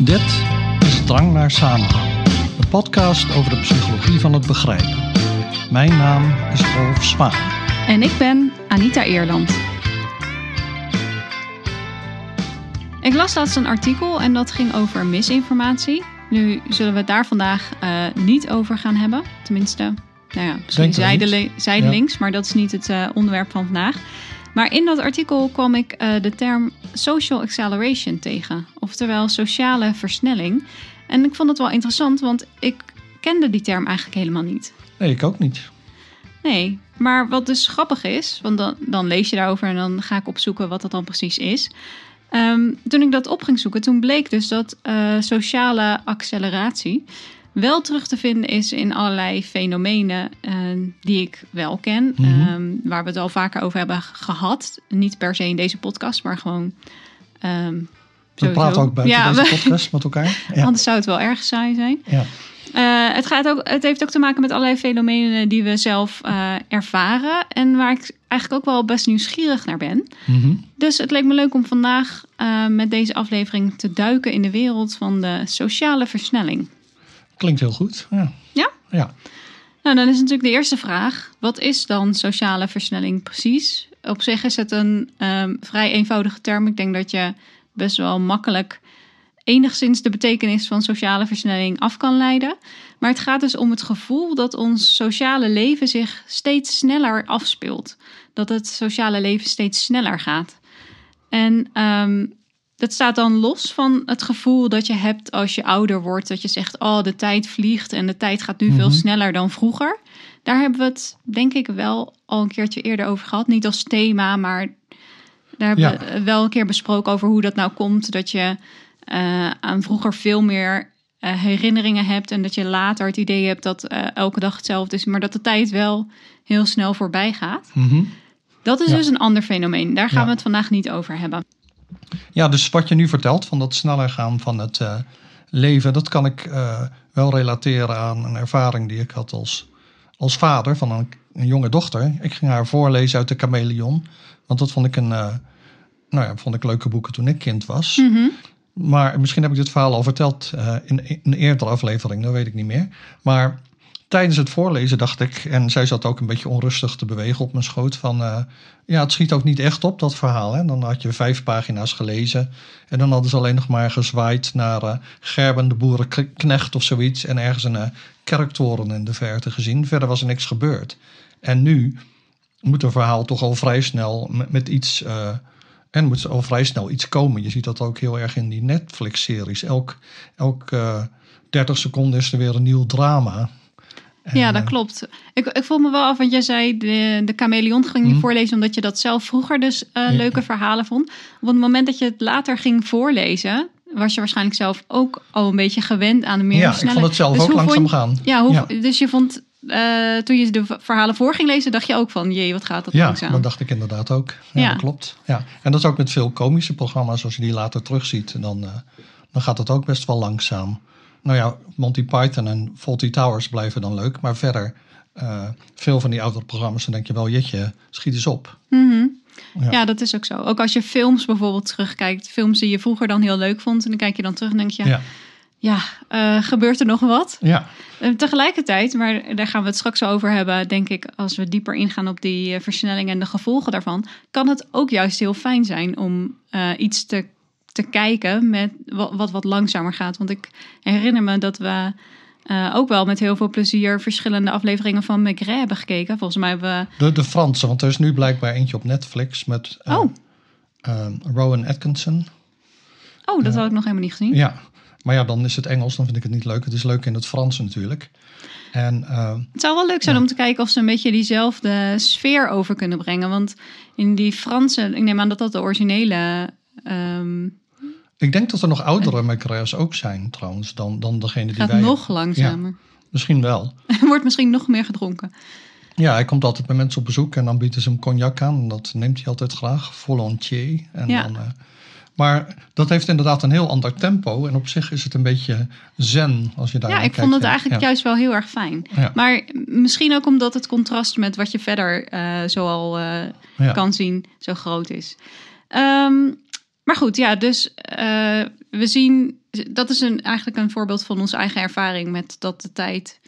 Dit is Drang naar Samenhang, een podcast over de psychologie van het begrijpen. Mijn naam is Rolf Spaan. En ik ben Anita Eerland. Ik las laatst een artikel en dat ging over misinformatie. Nu zullen we het daar vandaag uh, niet over gaan hebben. Tenminste, nou ja, misschien zijdeli zijdelings, ja. maar dat is niet het uh, onderwerp van vandaag. Maar in dat artikel kwam ik uh, de term social acceleration tegen, oftewel sociale versnelling. En ik vond het wel interessant, want ik kende die term eigenlijk helemaal niet. Nee, ik ook niet. Nee, maar wat dus grappig is, want dan, dan lees je daarover en dan ga ik opzoeken wat dat dan precies is. Um, toen ik dat op ging zoeken, toen bleek dus dat uh, sociale acceleratie wel terug te vinden is in allerlei fenomenen uh, die ik wel ken. Mm -hmm. um, waar we het al vaker over hebben gehad. Niet per se in deze podcast, maar gewoon. Um, we praten ook buiten ja, deze podcast met elkaar. Ja. Anders zou het wel erg saai zijn. Ja. Uh, het, gaat ook, het heeft ook te maken met allerlei fenomenen die we zelf uh, ervaren. En waar ik eigenlijk ook wel best nieuwsgierig naar ben. Mm -hmm. Dus het leek me leuk om vandaag uh, met deze aflevering te duiken in de wereld van de sociale versnelling. Klinkt heel goed. Ja. Ja? Ja. Nou, dan is natuurlijk de eerste vraag. Wat is dan sociale versnelling precies? Op zich is het een um, vrij eenvoudige term. Ik denk dat je best wel makkelijk enigszins de betekenis van sociale versnelling af kan leiden. Maar het gaat dus om het gevoel dat ons sociale leven zich steeds sneller afspeelt. Dat het sociale leven steeds sneller gaat. En um, dat staat dan los van het gevoel dat je hebt als je ouder wordt. Dat je zegt, oh, de tijd vliegt en de tijd gaat nu mm -hmm. veel sneller dan vroeger. Daar hebben we het, denk ik, wel al een keertje eerder over gehad. Niet als thema, maar daar hebben ja. we wel een keer besproken over hoe dat nou komt. Dat je uh, aan vroeger veel meer uh, herinneringen hebt. En dat je later het idee hebt dat uh, elke dag hetzelfde is. Maar dat de tijd wel heel snel voorbij gaat. Mm -hmm. Dat is ja. dus een ander fenomeen. Daar gaan ja. we het vandaag niet over hebben. Ja, dus wat je nu vertelt van dat sneller gaan van het uh, leven, dat kan ik uh, wel relateren aan een ervaring die ik had als, als vader van een, een, jonge dochter. Ik ging haar voorlezen uit de Chameleon, want dat vond ik een, uh, nou ja, vond ik leuke boeken toen ik kind was. Mm -hmm. Maar misschien heb ik dit verhaal al verteld in, in een eerdere aflevering, dat weet ik niet meer. Maar tijdens het voorlezen dacht ik, en zij zat ook een beetje onrustig te bewegen op mijn schoot, van uh, ja, het schiet ook niet echt op, dat verhaal. Hè? Dan had je vijf pagina's gelezen en dan hadden ze alleen nog maar gezwaaid naar uh, Gerben de boerenknecht of zoiets en ergens een uh, kerktoren in de verte gezien. Verder was er niks gebeurd. En nu moet een verhaal toch al vrij snel met, met iets... en moet al vrij snel iets komen. Je ziet dat ook heel erg in die Netflix-series. Elk, elk 30 seconden is er weer een nieuw drama. Ja, dat klopt. Ik, ik voel me wel af, want jij zei de, de chameleon ging je mm. voorlezen omdat je dat zelf vroeger dus uh, ja. leuke verhalen vond. Op het moment dat je het later ging voorlezen, was je waarschijnlijk zelf ook al een beetje gewend aan de meer Ja, ik vond het zelf dus ook langzaam vond, gaan. Ja, hoe, ja, dus je vond, uh, toen je de verhalen voor ging lezen, dacht je ook van, jee, wat gaat dat ja, langzaam. Ja, dat dacht ik inderdaad ook. Ja, ja, dat klopt. Ja. En dat is ook met veel komische programma's, als je die later terugziet, dan, uh, dan gaat het ook best wel langzaam nou ja, Monty Python en Fawlty Towers blijven dan leuk. Maar verder, uh, veel van die oudere programma's, dan denk je wel, jetje, schiet eens op. Mm -hmm. ja. ja. dat is ook zo. Ook als je films bijvoorbeeld terugkijkt, films die je vroeger dan heel leuk vond. En dan kijk je dan terug en denk je, ja, ja uh, gebeurt er nog wat? Ja. Uh, tegelijkertijd, maar daar gaan we het straks over hebben, denk ik, als we dieper ingaan op die versnelling en de gevolgen daarvan, kan het ook juist heel fijn zijn om iets te te kijken met wat, wat, wat langzamer gaat. Want ik herinner me dat we uh, ook wel met heel veel plezier verschillende afleveringen van Maigret hebben gekeken. Volgens mij hebben we... De, de Franse, want er is nu blijkbaar eentje op Netflix met uh, oh. uh, Rowan Atkinson. Oh, dat had ik nog helemaal niet gezien. Ja, maar ja, dan is het Engels, dan vind ik het niet leuk. Het is leuk in het Frans natuurlijk. En, het zou wel leuk zijn ja. om te kijken of ze een beetje diezelfde sfeer over kunnen brengen. Want in die Franse, ik neem aan dat dat de originele Um, ik denk dat er nog oudere Maigret's ook zijn trouwens dan, dan degene die gaat wij... nog langzamer. Ja, misschien wel. Er wordt misschien nog meer gedronken. Ja, hij komt altijd bij mensen op bezoek en dan bieden ze hem cognac aan. En dat neemt hij altijd graag, volontiers. En ja. dan, uh, maar dat heeft inderdaad een heel ander tempo. En op zich is het een beetje zen als je daar Ja, ik kijkt. vond het eigenlijk ja. juist wel heel erg fijn. Ja. Maar misschien ook omdat het contrast met wat je verder uh, zoal uh, ja. kan zien zo groot is. Um, maar goed, ja, dus uh, we zien dat is een, eigenlijk een voorbeeld van onze eigen ervaring met dat de tijd.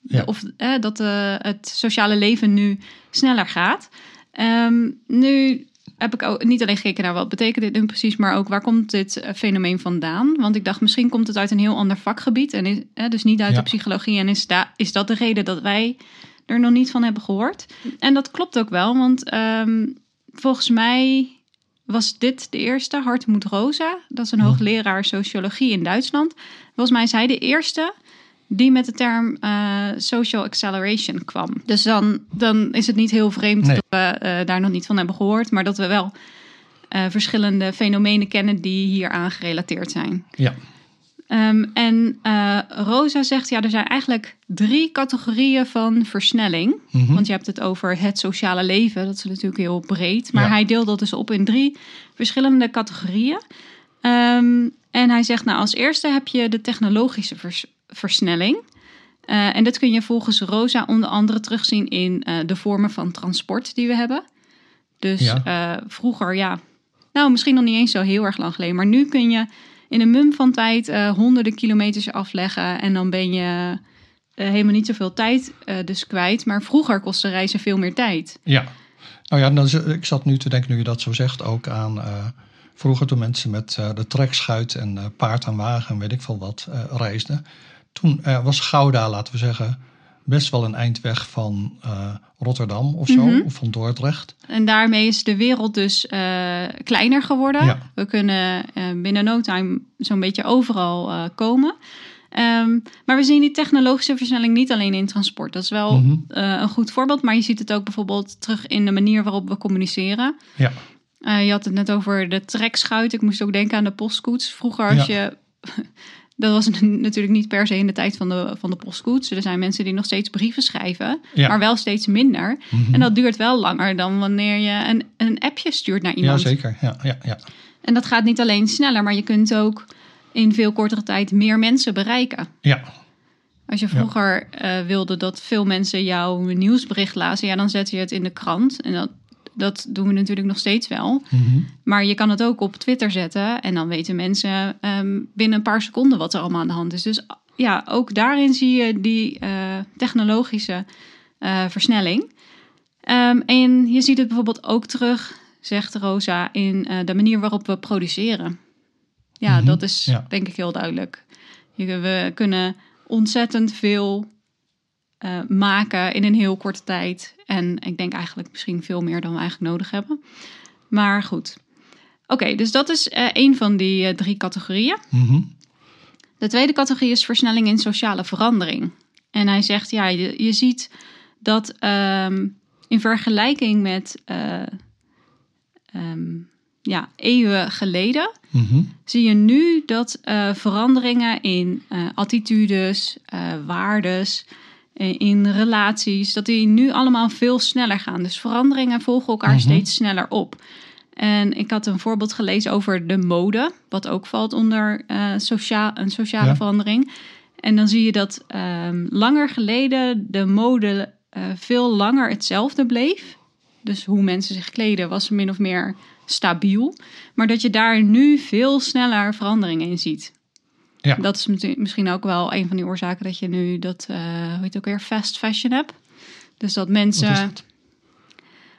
Ja. Of eh, dat eh, het sociale leven nu sneller gaat. Ehm, nu heb ik ook niet alleen gekeken naar wat betekent dit nu precies, maar ook waar komt dit eh, fenomeen vandaan? Want ik dacht, misschien komt het uit een heel ander vakgebied. En is, eh, dus niet uit Ja. de psychologie. En is, da is dat de reden dat wij er nog niet van hebben gehoord? En dat klopt ook wel, want ehm, volgens mij was dit de eerste, Hartmut Rosa. Dat is een hoogleraar sociologie in Duitsland. Volgens mij is hij de eerste die met de term eh, social acceleration kwam. Dus dan, dan is het niet heel vreemd Nee. dat we eh, daar nog niet van hebben gehoord, maar dat we wel eh, verschillende fenomenen kennen die hier aan gerelateerd zijn. Ja. Ehm, en eh, Rosa zegt, ja, er zijn eigenlijk drie categorieën van versnelling. Mhm. Want je hebt het over het sociale leven, dat is natuurlijk heel breed. Maar Ja. hij deelt dat dus op in drie verschillende categorieën. Ehm, en hij zegt, nou, als eerste heb je de technologische vers- versnelling. Eh, en dit kun je volgens Rosa onder andere terugzien in eh, de vormen van transport die we hebben. Dus Ja. vroeger, ja, nou misschien nog niet eens zo heel erg lang geleden. Maar nu kun je in een mum van tijd eh, honderden kilometers afleggen. En dan ben je eh, helemaal niet zoveel tijd eh, dus kwijt. Maar vroeger kostte reizen veel meer tijd. Ja. Nou ja, ik zat nu te denken, nu je dat zo zegt, ook aan vroeger toen mensen met de trekschuit en paard en wagen en weet ik veel wat reisden. Toen was Gouda, laten we zeggen, best wel een eind weg van eh, Rotterdam of zo, Mhm. of van Dordrecht. En daarmee is de wereld dus eh, kleiner geworden. Ja. We kunnen eh, binnen no time zo'n beetje overal komen. Ehm, maar we zien die technologische versnelling niet alleen in transport. Dat is wel Mhm. een goed voorbeeld. Maar je ziet het ook bijvoorbeeld terug in de manier waarop we communiceren. Ja. Je had het net over de trekschuit. Ik moest ook denken aan de postkoets. Vroeger als je... Dat was natuurlijk niet per se in de tijd van de, van de postkoets. Er zijn mensen die nog steeds brieven schrijven. Ja. Maar wel steeds minder. Mhm. En dat duurt wel langer dan wanneer je een, een appje stuurt naar Ja, iemand. zeker. Ja, ja, ja. En dat gaat niet alleen sneller, maar je kunt ook in veel kortere tijd meer mensen bereiken. ja. Als je vroeger eh, wilde dat veel mensen jouw nieuwsbericht lazen, ja, dan zet je het in de krant. En dat, dat doen we natuurlijk nog steeds wel. Mhm. Maar je kan het ook op Twitter zetten en dan weten mensen ehm, binnen een paar seconden wat er allemaal aan de hand is. Dus ja, ook daarin zie je die eh, technologische eh, versnelling. Ehm, en je ziet het bijvoorbeeld ook terug, zegt Rosa, in eh, de manier waarop we produceren. Ja, Mhm, dat is ja. denk ik heel duidelijk. We kunnen ontzettend veel eh, maken in een heel korte tijd. En ik denk eigenlijk misschien veel meer dan we eigenlijk nodig hebben. Maar goed. Oké, dus dat is eh een van die eh, drie categorieën. Mhm. De tweede categorie is versnelling in sociale verandering. En hij zegt, ja, je, je ziet dat ehm, in vergelijking met ehm, ja, eeuwen geleden, Mhm. zie je nu dat veranderingen in attitudes, waardes, in relaties, dat die nu allemaal veel sneller gaan. Dus veranderingen volgen elkaar Mhm. steeds sneller op. En ik had een voorbeeld gelezen over de mode, wat ook valt onder eh, sociaal, een sociale Ja. verandering. En dan zie je dat ehm, langer geleden de mode eh, veel langer hetzelfde bleef. Dus hoe mensen zich kleden was min of meer stabiel. Maar dat je daar nu veel sneller veranderingen in ziet. Ja. Dat is misschien- ook wel een van die oorzaken dat je nu dat, eh hoe heet het ook weer, fast fashion hebt. Dus dat mensen... Dat?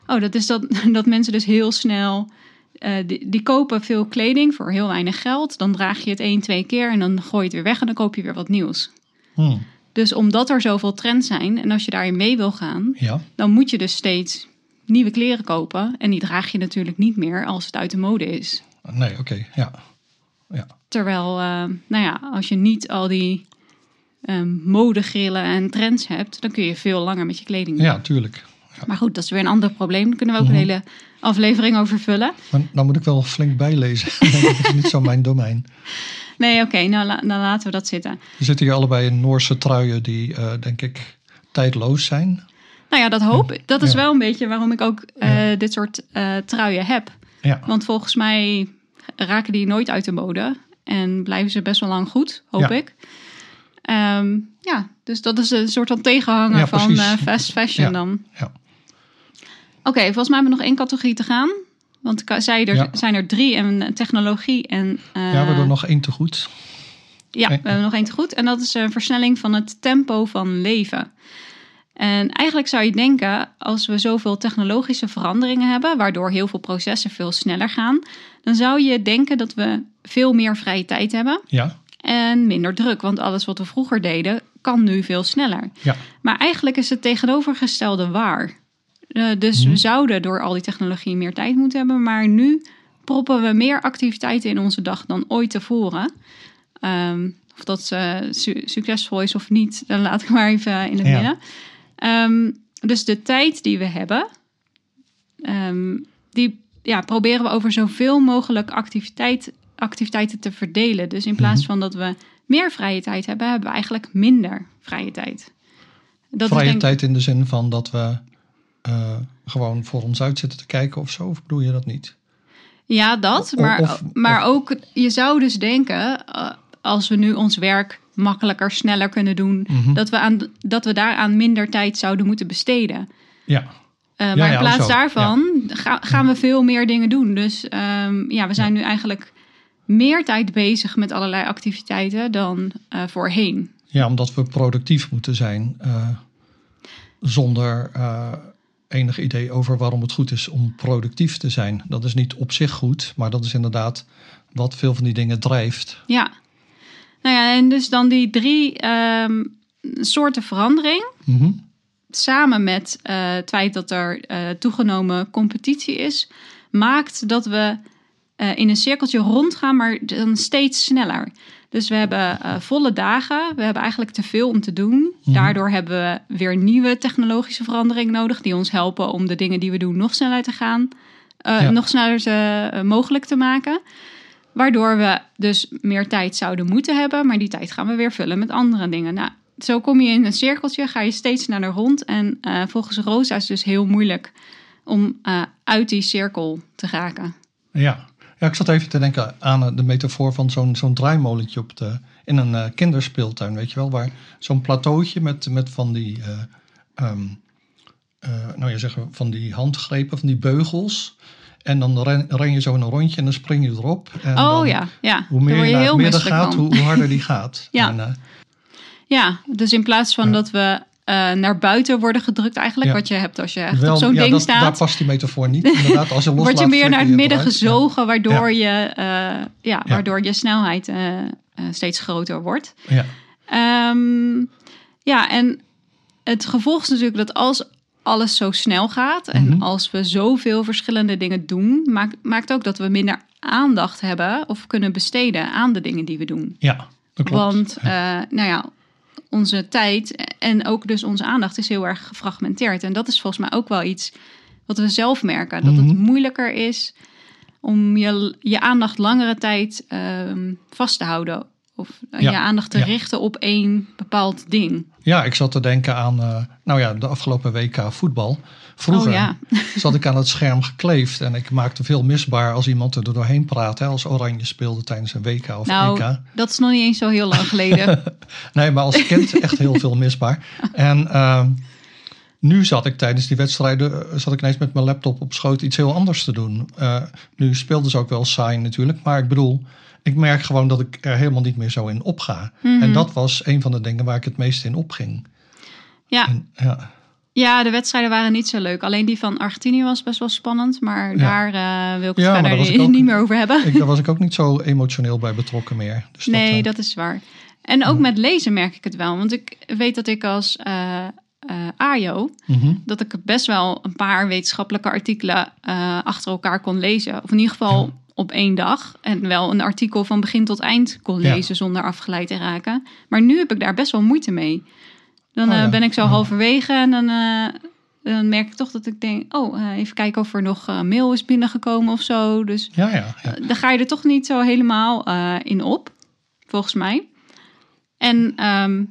Oh, dat is dat, dat mensen dus heel snel. eh, die, die kopen veel kleding voor heel weinig geld. Dan draag je het één, twee keer en dan gooi je het weer weg en dan koop je weer wat nieuws. Hm. Dus omdat er zoveel trends zijn en als je daarin mee wil gaan, Ja. dan moet je dus steeds nieuwe kleren kopen. En die draag je natuurlijk niet meer als het uit de mode is. Nee, oké. Ja. Ja. Terwijl, eh, nou ja, als je niet al die ehm modegrillen en trends hebt, dan kun je veel langer met je kleding doen. ja, tuurlijk. Maar goed, dat is weer een ander probleem. Daar kunnen we ook Mhm. een hele aflevering over vullen. Maar dan moet ik wel flink bijlezen. dat is niet zo mijn domein. Nee, oké, nou la- dan laten we dat zitten. Er zitten hier allebei in Noorse truien die, eh, denk ik, tijdloos zijn. Nou ja, dat hoop ik. Dat is Ja. wel een beetje waarom ik ook eh, Ja. dit soort truien heb. Ja. Want volgens mij raken die nooit uit de mode. En blijven ze best wel lang goed, hoop Ja. ik. Ehm, ja, dus dat is een soort van tegenhanger Ja, van eh, fast fashion Ja. dan. Ja. Oké, volgens mij hebben we nog één categorie te gaan. Want zei, er Ja. zijn er drie en technologie en... eh, ja, we hebben er nog één te goed. Ja, we hebben nog één te goed. En dat is een versnelling van het tempo van leven. En eigenlijk zou je denken, als we zoveel technologische veranderingen hebben, waardoor heel veel processen veel sneller gaan, dan zou je denken dat we veel meer vrije tijd hebben Ja, en minder druk. Want alles wat we vroeger deden, kan nu veel sneller. ja, Maar eigenlijk is het tegenovergestelde waar. Eh, dus Mhm. we zouden door al die technologie meer tijd moeten hebben, maar nu proppen we meer activiteiten in onze dag dan ooit tevoren. Ehm, of dat su- succesvol is of niet, dan laat ik maar even in het Ja. midden. Ehm, dus de tijd die we hebben, ehm, die ja, proberen we over zoveel mogelijk activiteit, activiteiten te verdelen. Dus in plaats Mhm. van dat we meer vrije tijd hebben, hebben we eigenlijk minder vrije tijd. Dat vrije denk- tijd in de zin van dat we eh, gewoon voor ons uit zitten te kijken of zo. Of bedoel je dat niet? Ja, dat. Maar, of- maar ook, je zou dus denken, eh, als we nu ons werk makkelijker, sneller kunnen doen, Mhm. dat, we aan, dat we daaraan minder tijd zouden moeten besteden. Ja, Eh, Ja, maar ja, in plaats daarvan ga- gaan we veel meer dingen doen. Dus ehm, ja, we zijn nu eigenlijk meer tijd bezig met allerlei activiteiten dan eh, voorheen. ja omdat we productief moeten zijn. eh, zonder enig idee over waarom het goed is om productief te zijn. Dat is niet op zich goed, maar dat is inderdaad wat veel van die dingen drijft. Ja. Nou ja, en dus dan die drie ehm, soorten verandering. Mhm. Samen met eh, het feit dat er eh, toegenomen competitie is, maakt dat we eh, in een cirkeltje rondgaan, maar dan steeds sneller. Dus we hebben volle dagen, we hebben eigenlijk te veel om te doen. Mhm. Daardoor hebben we weer nieuwe technologische veranderingen nodig, die ons helpen om de dingen die we doen nog sneller te gaan, Ja. nog sneller te, mogelijk te maken. Waardoor we dus meer tijd zouden moeten hebben, maar die tijd gaan we weer vullen met andere dingen. Nou, zo kom je in een cirkeltje, ga je steeds sneller rond. En eh, volgens Rosa is het dus heel moeilijk om eh, uit die cirkel te raken. Ja. ja, ik zat even te denken aan eh, de metafoor van zo'n zo'n draaimolentje op de, in een kinderspeeltuin, weet je wel, waar zo'n plateautje met, met van die, eh, ehm, eh, nou ja, zeggen van die handgrepen, van die beugels. En dan ren, ren je zo een rondje en dan spring je erop. En oh dan, ja, ja. Hoe meer je je naar heel het midden misselijk gaat, hoe, hoe harder die gaat. Ja. En, Ja, dus in plaats van Ja. dat we eh, naar buiten worden gedrukt eigenlijk, Ja. wat je hebt als je echt wel, op zo'n ja, ding dat, staat. Daar past die metafoor niet. Inderdaad, als je loslaat, word je meer naar het midden gezogen, waardoor, je, eh, ja, waardoor je snelheid eh, steeds groter wordt. Ja. Ehm, ja, en het gevolg is natuurlijk dat als alles zo snel gaat en Mhm. als we zoveel verschillende dingen doen, maakt, maakt ook dat we minder aandacht hebben of kunnen besteden aan de dingen die we doen. ja, dat klopt. Want, nou ja, onze tijd en ook dus onze aandacht is heel erg gefragmenteerd. En dat is volgens mij ook wel iets wat we zelf merken. Dat het Mhm. moeilijker is om je, je aandacht langere tijd ehm, vast te houden. Of eh, Ja, je aandacht te ja. richten op één bepaald ding. Ja, ik zat te denken aan, eh, nou ja, de afgelopen WK voetbal. Vroeger Oh ja. zat ik aan het scherm gekleefd en ik maakte veel misbaar als iemand er doorheen praatte. Als Oranje speelde tijdens een WK of Nou, EK. dat is nog niet eens zo heel lang geleden. Nee, maar als kind echt heel veel misbaar. En ehm, nu zat ik tijdens die wedstrijden, eh, zat ik ineens met mijn laptop op schoot iets heel anders te doen. Nu speelden ze ook wel saai natuurlijk, maar ik bedoel, ik merk gewoon dat ik er helemaal niet meer zo in opga. Mhm. En dat was een van de dingen waar ik het meest in opging. ja. En, ja. ja, de wedstrijden waren niet zo leuk. Alleen die van Argentinië was best wel spannend. Maar Ja. daar eh, wil ik het Ja, verder ik ook- niet meer over hebben. Ik, daar was ik ook niet zo emotioneel bij betrokken meer. Dus nee, eh, dat is waar. En ook met lezen merk ik het wel. Want ik weet dat ik als eh eh, AJO... mhm. dat ik best wel een paar wetenschappelijke artikelen achter elkaar kon lezen. Of in ieder geval Ja. Op één dag. En wel een artikel van begin tot eind kon Ja. lezen zonder afgeleid te raken. Maar nu heb ik daar best wel moeite mee. Dan Oh eh, ben ik zo halverwege en dan, eh, dan merk ik toch dat ik denk... oh, eh, even kijken of er nog mail is binnengekomen of zo. Dus Ja, ja, ja. dan ga je er toch niet zo helemaal in op, volgens mij. En ehm,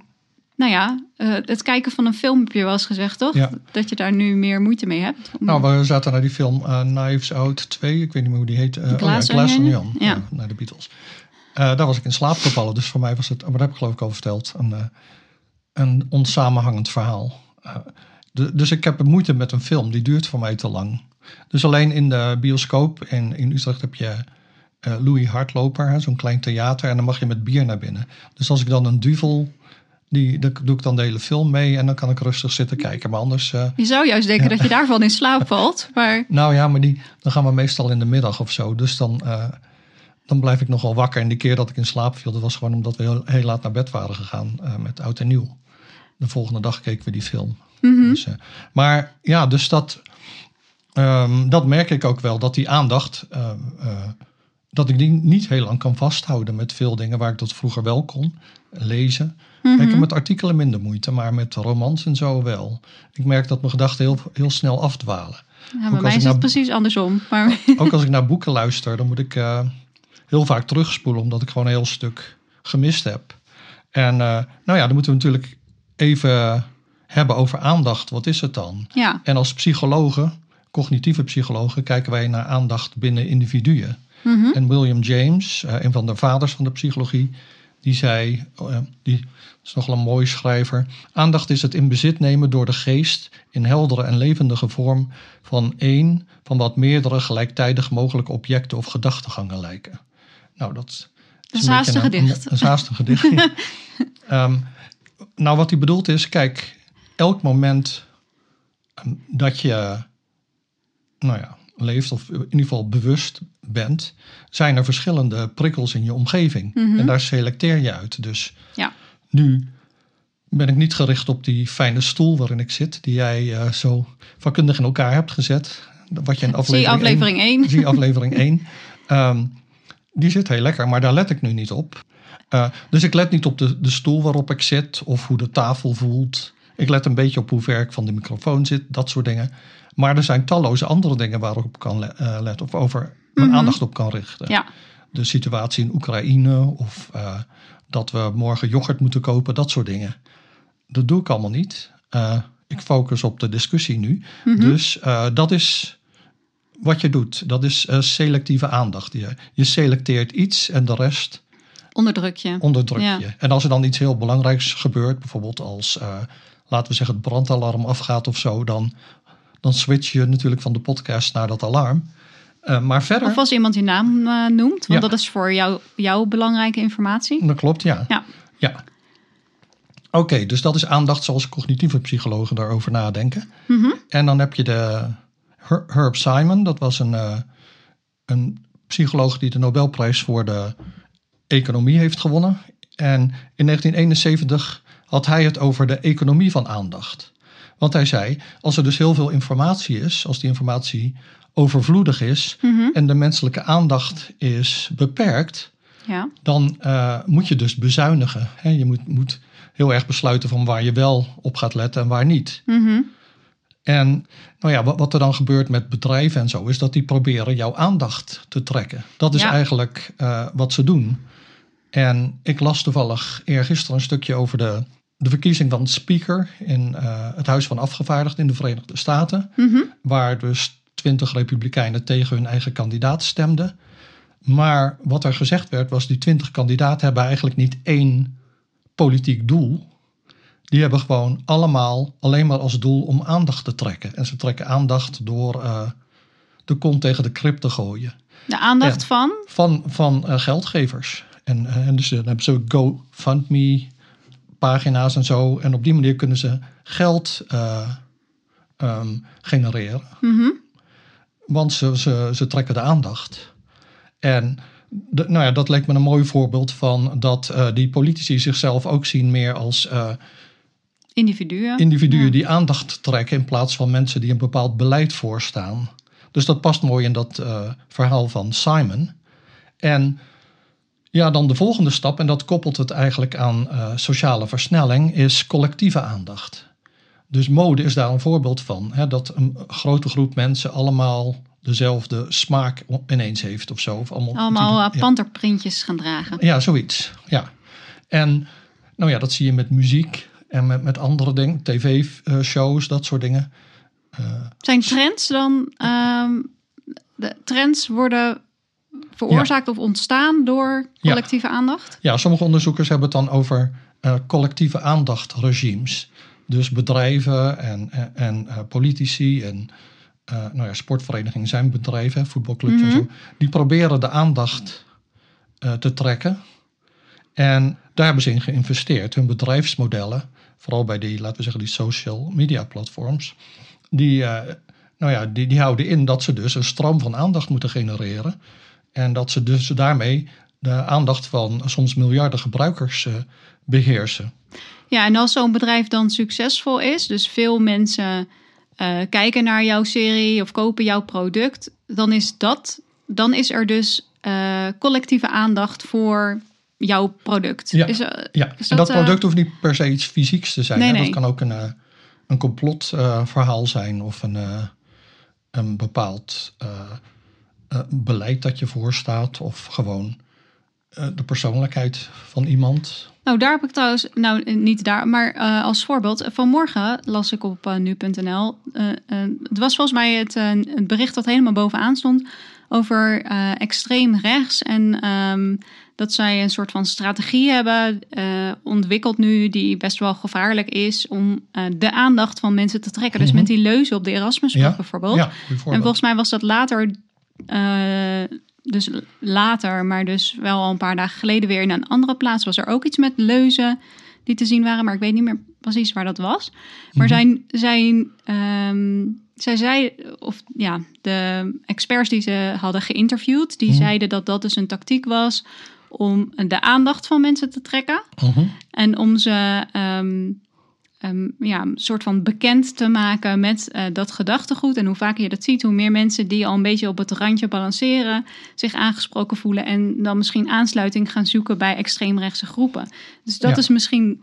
nou ja, eh, het kijken van een film heb je wel eens gezegd, toch? Ja. Dat je daar nu meer moeite mee hebt. Nou, we zaten naar die film eh, Knives Out 2. Ik weet niet meer hoe die heet. Eh, Glass oh ja, Onion? Ja. Ja, naar de Beatles. Eh, daar was ik in slaap gevallen. Dus voor mij was het, maar dat heb ik geloof ik al verteld, een, eh, een onsamenhangend verhaal. Eh, de- dus ik heb moeite met een film. Die duurt voor mij te lang. Dus alleen in de bioscoop en in Utrecht heb je eh, Louis Hardloper, zo'n klein theater. En dan mag je met bier naar binnen. Dus als ik dan een duvel, die, doe ik dan de hele film mee. En dan kan ik rustig zitten kijken. Maar anders... eh, Je zou juist denken dat je daarvan in slaap valt. Maar nou ja, maar die, dan gaan we meestal in de middag of zo. Dus dan, eh, dan blijf ik nogal wakker. En die keer dat ik in slaap viel, dat was gewoon omdat we heel, heel laat naar bed waren gegaan eh, met Oud en Nieuw. De volgende dag keken we die film. Dus, eh, maar ja, dus dat, ehm, dat merk ik ook wel. Dat die aandacht, eh, eh, dat ik die niet heel lang kan vasthouden met veel dingen waar ik dat vroeger wel kon. Lezen. Ik heb met artikelen minder moeite, maar met romans en zo wel. Ik merk dat mijn gedachten heel, heel snel afdwalen. ja, bij mij is het precies andersom. Maar Ook als ik naar boeken luister, dan moet ik eh, heel vaak terugspoelen, omdat ik gewoon een heel stuk gemist heb. En eh, nou ja, dan moeten we natuurlijk even hebben over aandacht. Wat is het dan? ja, En als psychologen, cognitieve psychologen, kijken wij naar aandacht binnen individuen. Mhm. En William James, eh, een van de vaders van de psychologie, die zei, eh, die is nogal een mooie schrijver, aandacht is het in bezit nemen door de geest in heldere en levendige vorm van één van wat meerdere gelijktijdig mogelijke objecten of gedachtegangen lijken. Nou, dat is, Dat is een haast een gedicht. Dat is haast een gedicht. Ehm, nou, wat hij bedoelt is, kijk, elk moment ehm, dat je, nou ja, leeft of in ieder geval bewust bent, zijn er verschillende prikkels in je omgeving. En daar selecteer je uit. Dus ja. nu ben ik niet gericht op die fijne stoel waarin ik zit, die jij eh, zo vakkundig in elkaar hebt gezet. Wat je in aflevering, zie aflevering 1. Zie aflevering 1. Ehm, die zit heel lekker, maar daar let ik nu niet op. Eh, dus ik let niet op de, de stoel waarop ik zit of hoe de tafel voelt. Ik let een beetje op hoe ver ik van de microfoon zit, dat soort dingen. Maar er zijn talloze andere dingen waarop ik kan le- eh, letten of over mijn aandacht op kan richten. Ja, De situatie in Oekraïne of eh, dat we morgen yoghurt moeten kopen, dat soort dingen. Dat doe ik allemaal niet. Eh, ik focus op de discussie nu. Dus eh, dat is wat je doet. Dat is selectieve aandacht. Je, je selecteert iets en de rest onderdruk je. onderdruk Ja. je. En als er dan iets heel belangrijks gebeurt, bijvoorbeeld als, laten we zeggen, het brandalarm afgaat of zo, dan, dan switch je natuurlijk van de podcast naar dat alarm. Eh, maar verder, Of als iemand je naam eh, noemt, want Ja. dat is voor jou, jouw belangrijke informatie. dat klopt, ja. Ja, ja. Oké, dus dat is aandacht zoals cognitieve psychologen daarover nadenken. Mhm. En dan heb je de Her- Herb Simon, dat was een, eh, een psycholoog die de Nobelprijs voor de economie heeft gewonnen. En in 1971 had hij het over de economie van aandacht. Want hij zei, als er dus heel veel informatie is, als die informatie overvloedig is Mhm. en de menselijke aandacht is beperkt, ja. dan eh, moet je dus bezuinigen. Hè? Je moet, moet heel erg besluiten van waar je wel op gaat letten en waar niet. Mhm. En nou ja, wat, wat er dan gebeurt met bedrijven en zo, is dat die proberen jouw aandacht te trekken. Dat is Ja. eigenlijk eh, wat ze doen. En ik las toevallig eergisteren een stukje over de, de verkiezing van speaker in eh, het Huis van Afgevaardigden in de Verenigde Staten. Mhm. Waar dus twintig republikeinen tegen hun eigen kandidaat stemden. Maar wat er gezegd werd was, die twintig kandidaten hebben eigenlijk niet één politiek doel. Die hebben gewoon allemaal alleen maar als doel om aandacht te trekken. En ze trekken aandacht door eh, de kont tegen de krip te gooien. De aandacht van. Van, van eh, geldgevers. En, en dus dan hebben ze GoFundMe pagina's en zo. En op die manier kunnen ze geld eh, ehm, genereren. Mhm. Want ze, ze, ze trekken de aandacht. En de, nou ja, dat leek me een mooi voorbeeld van dat eh, die politici zichzelf ook zien meer als eh, Individuen. individuen Ja. die aandacht trekken in plaats van mensen die een bepaald beleid voorstaan. Dus dat past mooi in dat verhaal van Simon. En ja, dan de volgende stap, en dat koppelt het eigenlijk aan eh, sociale versnelling, is collectieve aandacht. Dus mode is daar een voorbeeld van. Hè, dat een grote groep mensen allemaal dezelfde smaak ineens heeft of zo. Of allemaal uh, panterprintjes gaan dragen. Ja, zoiets. Ja. En nou ja, dat zie je met muziek en met, met andere dingen, tv-shows, dat soort dingen. Zijn trends dan... ehm, de trends worden veroorzaakt of ontstaan door collectieve aandacht? Ja, sommige onderzoekers hebben het dan over eh, collectieve aandachtregimes. Dus bedrijven en, en, en, eh, politici en eh, nou ja, sportverenigingen zijn bedrijven, voetbalclubs en Mhm. zo, die proberen de aandacht eh, te trekken. En daar hebben ze in geïnvesteerd. Hun bedrijfsmodellen, vooral bij die, laten we zeggen, die social media platforms, die, eh, nou ja, die, die houden in dat ze dus een stroom van aandacht moeten genereren. En dat ze dus daarmee de aandacht van soms miljarden gebruikers eh, beheersen. Ja, en als zo'n bedrijf dan succesvol is, dus veel mensen eh, kijken naar jouw serie of kopen jouw product, dan is dat, dan is er dus eh, collectieve aandacht voor jouw product. Ja. Is, Ja, Is en dat, dat product hoeft niet per se iets fysieks te zijn. Nee, nee. Dat kan ook een, een complotverhaal zijn of een, een bepaald eh, beleid dat je voorstaat of gewoon eh, de persoonlijkheid van iemand. Nou, daar heb ik trouwens, nou niet daar, maar eh, als voorbeeld. Vanmorgen las ik op nu.nl. het was volgens mij het, het bericht dat helemaal bovenaan stond over extreem rechts. En ehm, dat zij een soort van strategie hebben ontwikkeld nu, die best wel gevaarlijk is om de aandacht van mensen te trekken. Dus Mhm. met die leuzen op de Erasmusbrug Ja, bijvoorbeeld. Ja, En volgens mij was dat later, eh, dus later, maar dus wel al een paar dagen geleden weer in een andere plaats was er ook iets met leuzen die te zien waren, maar ik weet niet meer precies waar dat was. Maar Mhm. zijn, zijn, ehm, zij zei, of ja, de experts die ze hadden geïnterviewd, die Mhm. zeiden dat dat dus een tactiek was om de aandacht van mensen te trekken. Mhm. En om ze ehm, ehm, ja, een soort van bekend te maken met eh, dat gedachtegoed. En hoe vaker je dat ziet, hoe meer mensen die al een beetje op het randje balanceren, zich aangesproken voelen en dan misschien aansluiting gaan zoeken bij extreemrechtse groepen. Dus dat Ja. is misschien,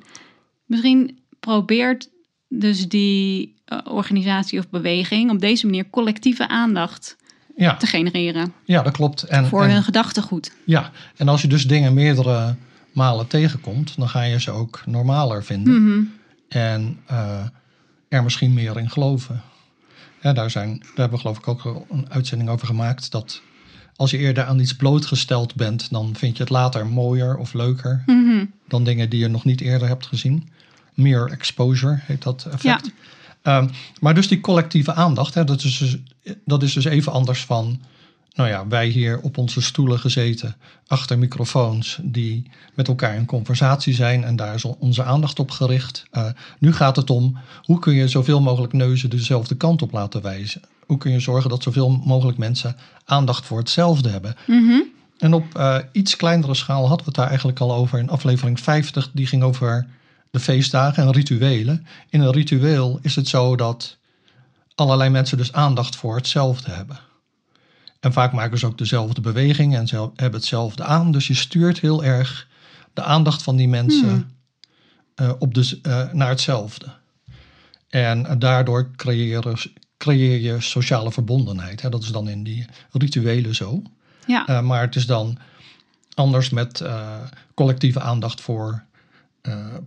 misschien probeert dus die eh, organisatie of beweging op deze manier collectieve aandacht Ja, te genereren ja, dat klopt. En, voor en- hun gedachtegoed. ja, en als je dus dingen meerdere malen tegenkomt, dan ga je ze ook normaler vinden. Mhm. En eh, er misschien meer in geloven. Ja, daar, zijn, daar hebben we geloof ik ook een uitzending over gemaakt. Dat als je eerder aan iets blootgesteld bent, dan vind je het later mooier of leuker Mhm. dan dingen die je nog niet eerder hebt gezien. Meer exposure heet dat effect. Ja. Ehm, maar dus die collectieve aandacht, hè, dat, is dus, dat is dus even anders van, nou ja, wij hier op onze stoelen gezeten, achter microfoons, die met elkaar in conversatie zijn en daar is onze aandacht op gericht. Eh, nu gaat het om, hoe kun je zoveel mogelijk neuzen dezelfde kant op laten wijzen? Hoe kun je zorgen dat zoveel mogelijk mensen aandacht voor hetzelfde hebben? Mhm. En op eh, iets kleinere schaal hadden we het daar eigenlijk al over in aflevering 50. Die ging over de feestdagen en rituelen. In een ritueel is het zo dat allerlei mensen dus aandacht voor hetzelfde hebben. En vaak maken ze ook dezelfde beweging en ze hebben hetzelfde aan. Dus je stuurt heel erg de aandacht van die mensen Hmm. eh, op de, eh, naar hetzelfde. En eh, daardoor creëren, creëer je sociale verbondenheid. Hè? Dat is dan in die rituelen zo. Ja. Uh, maar het is dan anders met collectieve aandacht voor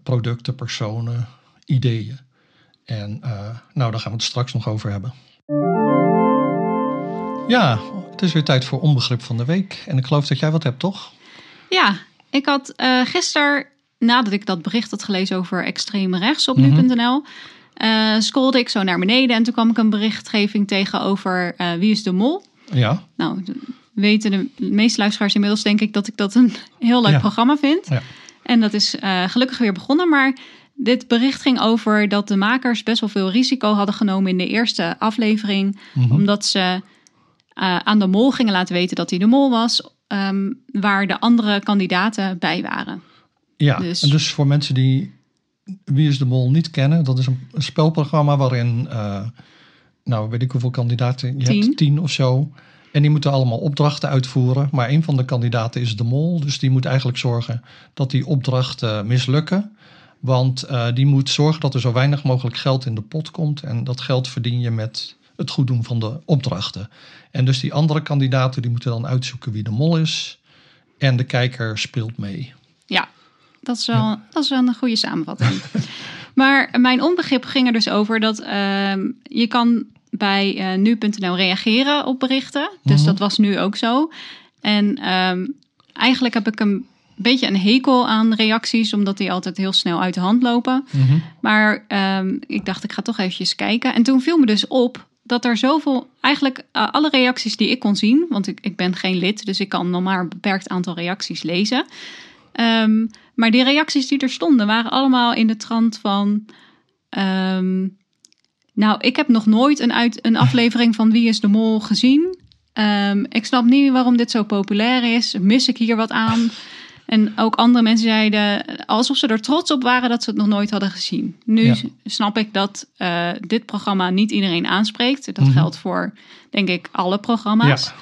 producten, personen, ideeën. En nou, daar gaan we het straks nog over hebben. Ja, het is weer tijd voor onbegrip van de week. En ik geloof dat jij wat hebt, toch? Ja, ik had uh, gisteren, nadat ik dat bericht had gelezen over extreem rechts op Mhm. nu.nl, uh, scrolde ik zo naar beneden en toen kwam ik een berichtgeving tegen over uh, Wie is de Mol? Ja. Nou, weten de meeste luisteraars inmiddels denk ik dat ik dat een heel leuk Ja. programma vind. Ja. En dat is gelukkig weer begonnen, maar dit bericht ging over dat de makers best wel veel risico hadden genomen in de eerste aflevering, Mhm. omdat ze uh, aan de mol gingen laten weten dat hij de mol was, um, waar de andere kandidaten bij waren. Ja, Dus- en dus voor mensen die Wie is de Mol niet kennen, dat is een, een spelprogramma waarin, eh, nou weet ik hoeveel kandidaten je Tien. hebt, tien of zo. En die moeten allemaal opdrachten uitvoeren, maar een van de kandidaten is de Mol. Dus die moet eigenlijk zorgen dat die opdrachten mislukken. Want eh, die moet zorgen dat er zo weinig mogelijk geld in de pot komt. En dat geld verdien je met het goed doen van de opdrachten. En dus die andere kandidaten die moeten dan uitzoeken wie de mol is. En de kijker speelt mee. Ja, dat is wel, dat is wel een goede samenvatting. maar mijn onbegrip ging er dus over dat ehm, je kan bij eh, nu.nl reageren op berichten. Dus Mhm. dat was nu ook zo. En ehm, eigenlijk heb ik een beetje een hekel aan reacties, omdat die altijd heel snel uit de hand lopen. Maar ehm, ik dacht, ik ga toch eventjes kijken. En toen viel me dus op dat er zoveel, eigenlijk eh, alle reacties die ik kon zien, want ik, ik ben geen lid, dus ik kan nog maar een beperkt aantal reacties lezen. Ehm, maar die reacties die er stonden, waren allemaal in de trant van. ehm, nou, ik heb nog nooit een, uit, een aflevering van Wie is de Mol gezien. Ehm, ik snap niet waarom dit zo populair is. Mis ik hier wat aan? En ook andere mensen zeiden alsof ze er trots op waren dat ze het nog nooit hadden gezien. Nu Ja. snap ik dat eh, dit programma niet iedereen aanspreekt. Dat Mhm. geldt voor, denk ik, alle programma's.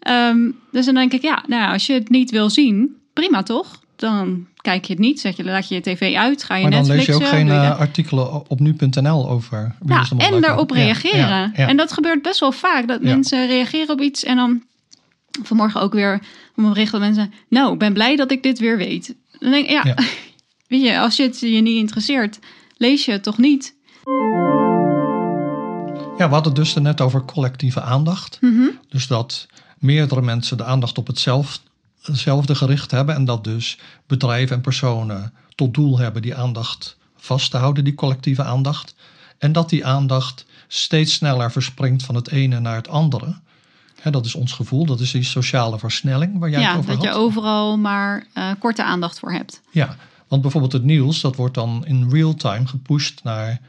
Ja. Ehm, dus dan denk ik, ja, nou, als je het niet wil zien, prima toch? Dan kijk je het niet, zet je, laat je je tv uit, ga je Maar dan lees je ook geen eh, artikelen op nu.nl over Ja, en daarop reageren. En dat gebeurt best wel vaak. Dat mensen reageren op iets en dan vanmorgen ook weer een bericht dat mensen... Nou, ik ben blij dat ik dit weer weet. Dan denk ik, ja, Ja. weet je, als je het je niet interesseert, lees je het toch niet? Ja, we hadden het dus net over collectieve aandacht. Mhm. Dus dat meerdere mensen de aandacht op hetzelfde, hetzelfde gericht hebben. En dat dus bedrijven en personen tot doel hebben die aandacht vast te houden, die collectieve aandacht. En dat die aandacht steeds sneller verspringt van het ene naar het andere. Hè, dat is ons gevoel, dat is die sociale versnelling waar jij het Ja, over dat je had. overal maar eh, korte aandacht voor hebt. Ja, want bijvoorbeeld het nieuws, dat wordt dan in real time gepusht naar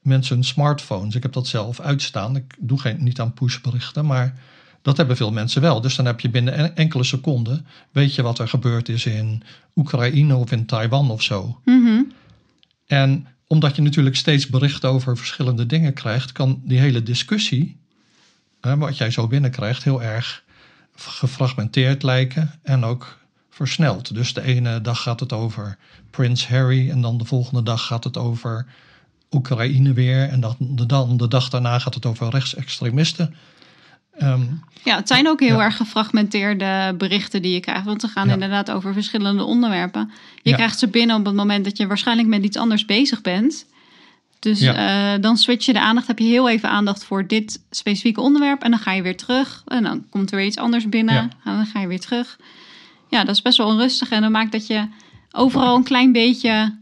mensen smartphones. Ik heb dat zelf uitstaan. Ik doe geen, niet aan pushberichten, maar dat hebben veel mensen wel. Dus dan heb je binnen en- enkele seconden, weet je wat er gebeurd is in Oekraïne of in Taiwan of zo. Mhm. En omdat je natuurlijk steeds berichten over verschillende dingen krijgt, kan die hele discussie, wat jij zo binnenkrijgt, heel erg gefragmenteerd lijken en ook versneld. Dus de ene dag gaat het over Prins Harry en dan de volgende dag gaat het over Oekraïne weer en dan de, dan de dag daarna gaat het over rechtsextremisten. Ehm, Ja, het zijn ook heel Ja. erg gefragmenteerde berichten die je krijgt. Want ze gaan Ja. inderdaad over verschillende onderwerpen. Je Ja. krijgt ze binnen op het moment dat je waarschijnlijk met iets anders bezig bent. Dus Ja. eh, dan switch je de aandacht. Heb je heel even aandacht voor dit specifieke onderwerp. En dan ga je weer terug. En dan komt er weer iets anders binnen. Ja. En dan ga je weer terug. Ja, dat is best wel onrustig. En dat maakt dat je overal een klein beetje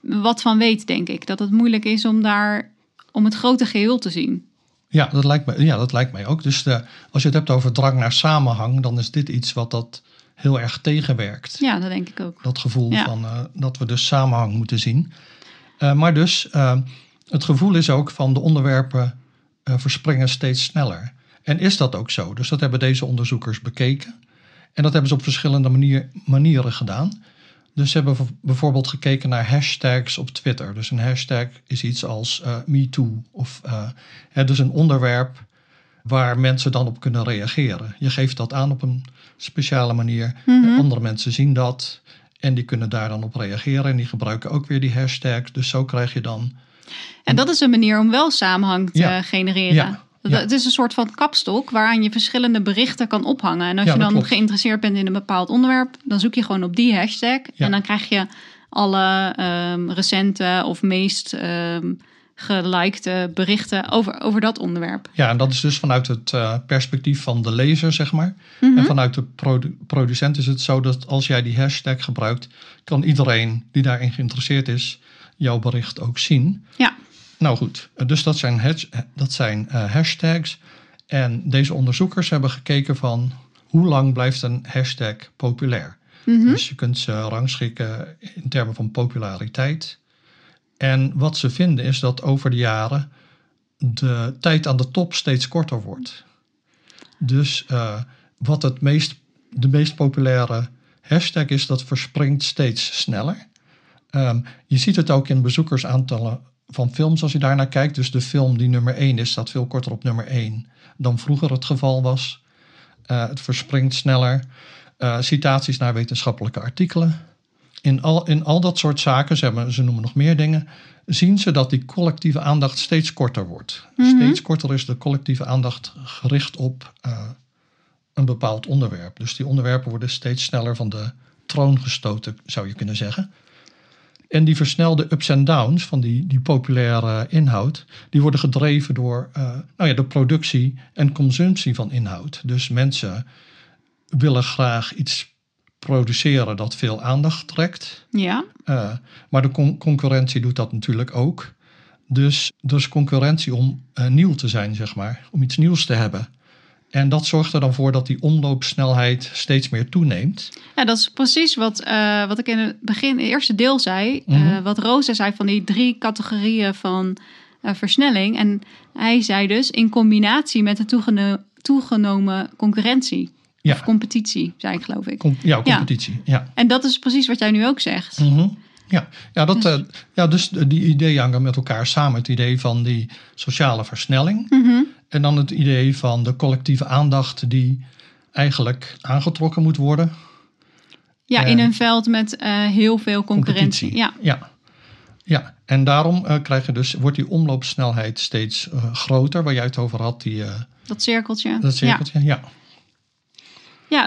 wat van weet, denk ik. Dat het moeilijk is om daar om het grote geheel te zien. Ja, dat lijkt, me, ja, dat lijkt mij ook. Dus de, als je het hebt over drang naar samenhang, dan is dit iets wat dat heel erg tegenwerkt. Ja, dat denk ik ook. Dat gevoel Ja. van eh, dat we dus samenhang moeten zien. Eh, maar dus, eh, het gevoel is ook van de onderwerpen eh, verspringen steeds sneller. En is dat ook zo? Dus dat hebben deze onderzoekers bekeken. En dat hebben ze op verschillende manier, manieren gedaan. Dus ze hebben bijvoorbeeld gekeken naar hashtags op Twitter. Dus een hashtag is iets als eh MeToo. Of hè, dus een onderwerp waar mensen dan op kunnen reageren. Je geeft dat aan op een speciale manier. Mhm. Andere mensen zien dat en die kunnen daar dan op reageren. En die gebruiken ook weer die hashtag. Dus zo krijg je dan... En dat is een manier om wel samenhang te Ja. genereren. Ja. Het is een soort van kapstok waaraan je verschillende berichten kan ophangen. En als Ja, je dan klopt. geïnteresseerd bent in een bepaald onderwerp, dan zoek je gewoon op die hashtag. Ja. En dan krijg je alle ehm, recente of meest ehm gelikte berichten over, over dat onderwerp. Ja, en dat is dus vanuit het eh, perspectief van de lezer, zeg maar. Mhm. En vanuit de produ- producent is het zo dat als jij die hashtag gebruikt, kan iedereen die daarin geïnteresseerd is, jouw bericht ook zien. Ja, Nou goed, dus dat zijn, dat zijn eh, hashtags. En deze onderzoekers hebben gekeken van hoe lang blijft een hashtag populair. Mhm. Dus je kunt ze rangschikken in termen van populariteit. En wat ze vinden is dat over de jaren de tijd aan de top steeds korter wordt. Dus eh, wat het meest, de meest populaire hashtag is, dat verspringt steeds sneller. Ehm, je ziet het ook in bezoekersaantallen van films als je daarnaar kijkt. Dus de film die nummer 1 is, staat veel korter op nummer 1 dan vroeger het geval was. Eh, het verspringt sneller. Eh, citaties naar wetenschappelijke artikelen. In al, in al dat soort zaken, ze, hebben, ze noemen nog meer dingen, zien ze dat die collectieve aandacht steeds korter wordt. Steeds korter is de collectieve aandacht gericht op eh, een bepaald onderwerp. Dus die onderwerpen worden steeds sneller van de troon gestoten, zou je kunnen zeggen. En die versnelde ups en downs van die, die populaire inhoud, die worden gedreven door eh, nou ja, de productie en consumptie van inhoud. Dus mensen willen graag iets produceren dat veel aandacht trekt. ja. Eh, maar de con- concurrentie doet dat natuurlijk ook. Dus er is concurrentie om eh, nieuw te zijn, zeg maar. Om iets nieuws te hebben. En dat zorgt er dan voor dat die omloopsnelheid steeds meer toeneemt. Ja, dat is precies wat, eh, wat ik in het begin, in het eerste deel zei. Eh, wat Rosa zei van die drie categorieën van versnelling. En hij zei dus in combinatie met de toegeno- toegenomen concurrentie. Ja. Of competitie, zei ik geloof ik. Com- ja, competitie. Ja. En dat is precies wat jij nu ook zegt. Mhm. Ja, ja, dat, Dus- eh, ja, dus die ideeën hangen met elkaar samen. Het idee van die sociale versnelling. Mhm. En dan het idee van de collectieve aandacht die eigenlijk aangetrokken moet worden. Ja, En- in een veld met eh, heel veel concurrentie. Ja, Ja. ja. En daarom eh, krijg je dus, wordt die omloopsnelheid steeds groter. Waar jij het over had, die, dat cirkeltje. dat cirkeltje. Ja. Ja,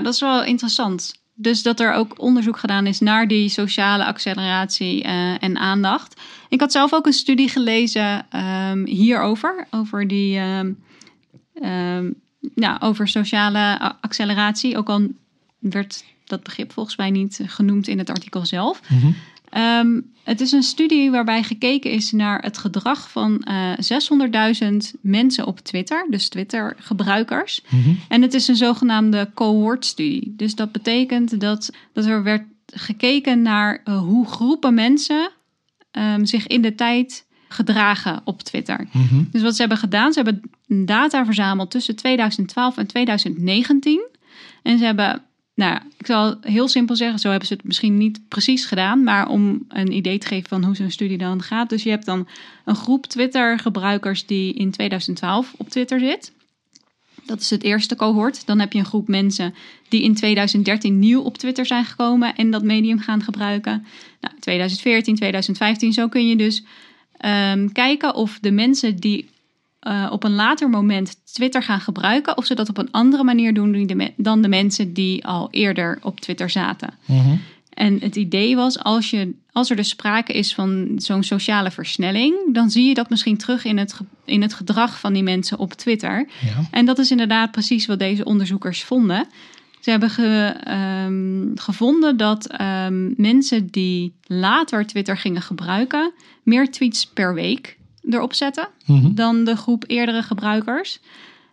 dat is wel interessant. Dus dat er ook onderzoek gedaan is naar die sociale acceleratie eh, en aandacht. Ik had zelf ook een studie gelezen ehm, hierover, over die ja, over sociale acceleratie. Ook al werd dat begrip volgens mij niet genoemd in het artikel zelf. Mhm. Ehm, het is een studie waarbij gekeken is naar het gedrag van eh 600.000 mensen op Twitter, dus Twitter-gebruikers. Mhm. En het is een zogenaamde cohort-studie. Dus dat betekent dat, dat er werd gekeken naar eh, hoe groepen mensen ehm, zich in de tijd gedragen op Twitter. Mhm. Dus wat ze hebben gedaan, ze hebben data verzameld tussen 2012 en 2019. En ze hebben, nou, ik zal heel simpel zeggen, zo hebben ze het misschien niet precies gedaan, maar om een idee te geven van hoe zo'n studie dan gaat. Dus je hebt dan een groep Twitter-gebruikers die in 2012 op Twitter zit. Dat is het eerste cohort. Dan heb je een groep mensen die in 2013 nieuw op Twitter zijn gekomen en dat medium gaan gebruiken. Nou, 2014, 2015, zo kun je dus ehm, kijken of de mensen die eh, op een later moment Twitter gaan gebruiken, of ze dat op een andere manier doen dan de mensen die al eerder op Twitter zaten. Mhm. En het idee was, als, je, als er dus sprake is van zo'n sociale versnelling, dan zie je dat misschien terug in het, in het gedrag van die mensen op Twitter. Ja. En dat is inderdaad precies wat deze onderzoekers vonden. Ze hebben ge- ehm, gevonden dat ehm, mensen die later Twitter gingen gebruiken, meer tweets per week erop zetten Mhm. dan de groep eerdere gebruikers.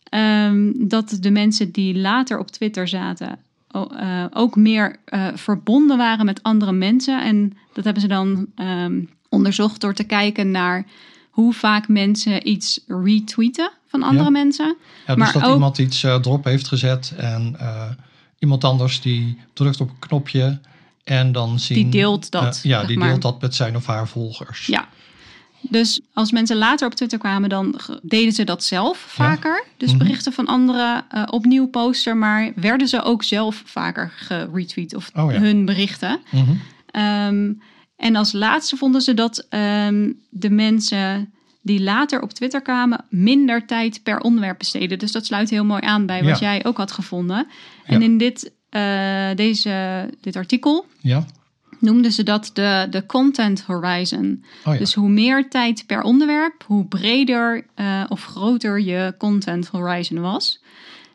Ehm, dat de mensen die later op Twitter zaten eh, ook meer eh, verbonden waren met andere mensen. En dat hebben ze dan ehm, onderzocht door te kijken naar hoe vaak mensen iets retweeten van andere Ja. mensen. Ja, dus Maar dat ook- iemand iets eh, erop heeft gezet en iemand anders die drukt op een knopje en dan zien... Die deelt dat, ja, die maar. deelt dat met zijn of haar volgers. Ja. Dus als mensen later op Twitter kwamen, dan deden ze dat zelf vaker. Dus Mhm. berichten van anderen eh, opnieuw posten, maar werden ze ook zelf vaker geretweet of Oh ja. hun berichten. Mhm. Ehm, en als laatste vonden ze dat ehm, de mensen die later op Twitter kwamen minder tijd per onderwerp besteden. Dus dat sluit heel mooi aan bij wat Ja. jij ook had gevonden. En in dit, eh, deze, dit artikel Ja? Noemden ze dat de, de content horizon. Oh ja. Dus hoe meer tijd per onderwerp, hoe breder eh, of groter je content horizon was.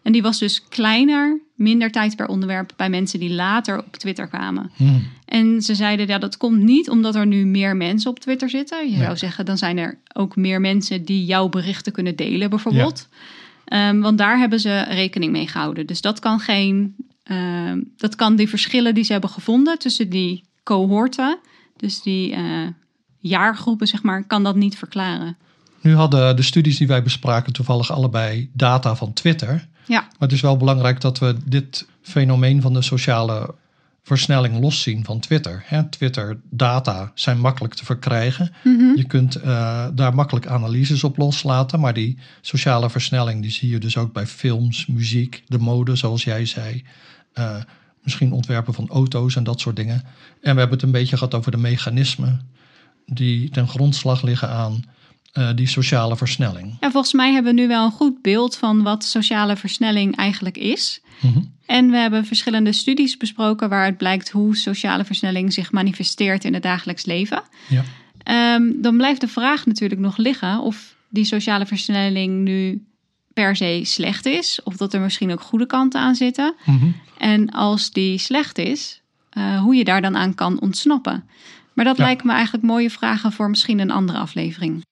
En die was dus kleiner, minder tijd per onderwerp bij mensen die later op Twitter kwamen. Mhm. En ze zeiden, ja, dat komt niet omdat er nu meer mensen op Twitter zitten. Je Nee. zou zeggen, dan zijn er ook meer mensen die jouw berichten kunnen delen, bijvoorbeeld. Ehm, want daar hebben ze rekening mee gehouden. Dus dat kan geen, ehm, dat kan die verschillen die ze hebben gevonden tussen die cohorten, dus die eh, jaargroepen, zeg maar, kan dat niet verklaren. Nu hadden de studies die wij bespraken toevallig allebei data van Twitter. Ja, Maar het is wel belangrijk dat we dit fenomeen van de sociale versnelling loszien van Twitter. Hè, Twitter-data zijn makkelijk te verkrijgen. Je kunt eh, daar makkelijk analyses op loslaten. Maar die sociale versnelling die zie je dus ook bij films, muziek, de mode, zoals jij zei. Eh, misschien ontwerpen van auto's en dat soort dingen. En we hebben het een beetje gehad over de mechanismen die ten grondslag liggen aan eh, die sociale versnelling. ja, volgens mij hebben we nu wel een goed beeld van wat sociale versnelling eigenlijk is. Mhm. En we hebben verschillende studies besproken waaruit blijkt hoe sociale versnelling zich manifesteert in het dagelijks leven. Ja. Ehm, dan blijft de vraag natuurlijk nog liggen of die sociale versnelling nu per se slecht is, of dat er misschien ook goede kanten aan zitten. Mhm. En als die slecht is, eh, hoe je daar dan aan kan ontsnappen. Maar dat Ja. lijken me eigenlijk mooie vragen voor misschien een andere aflevering.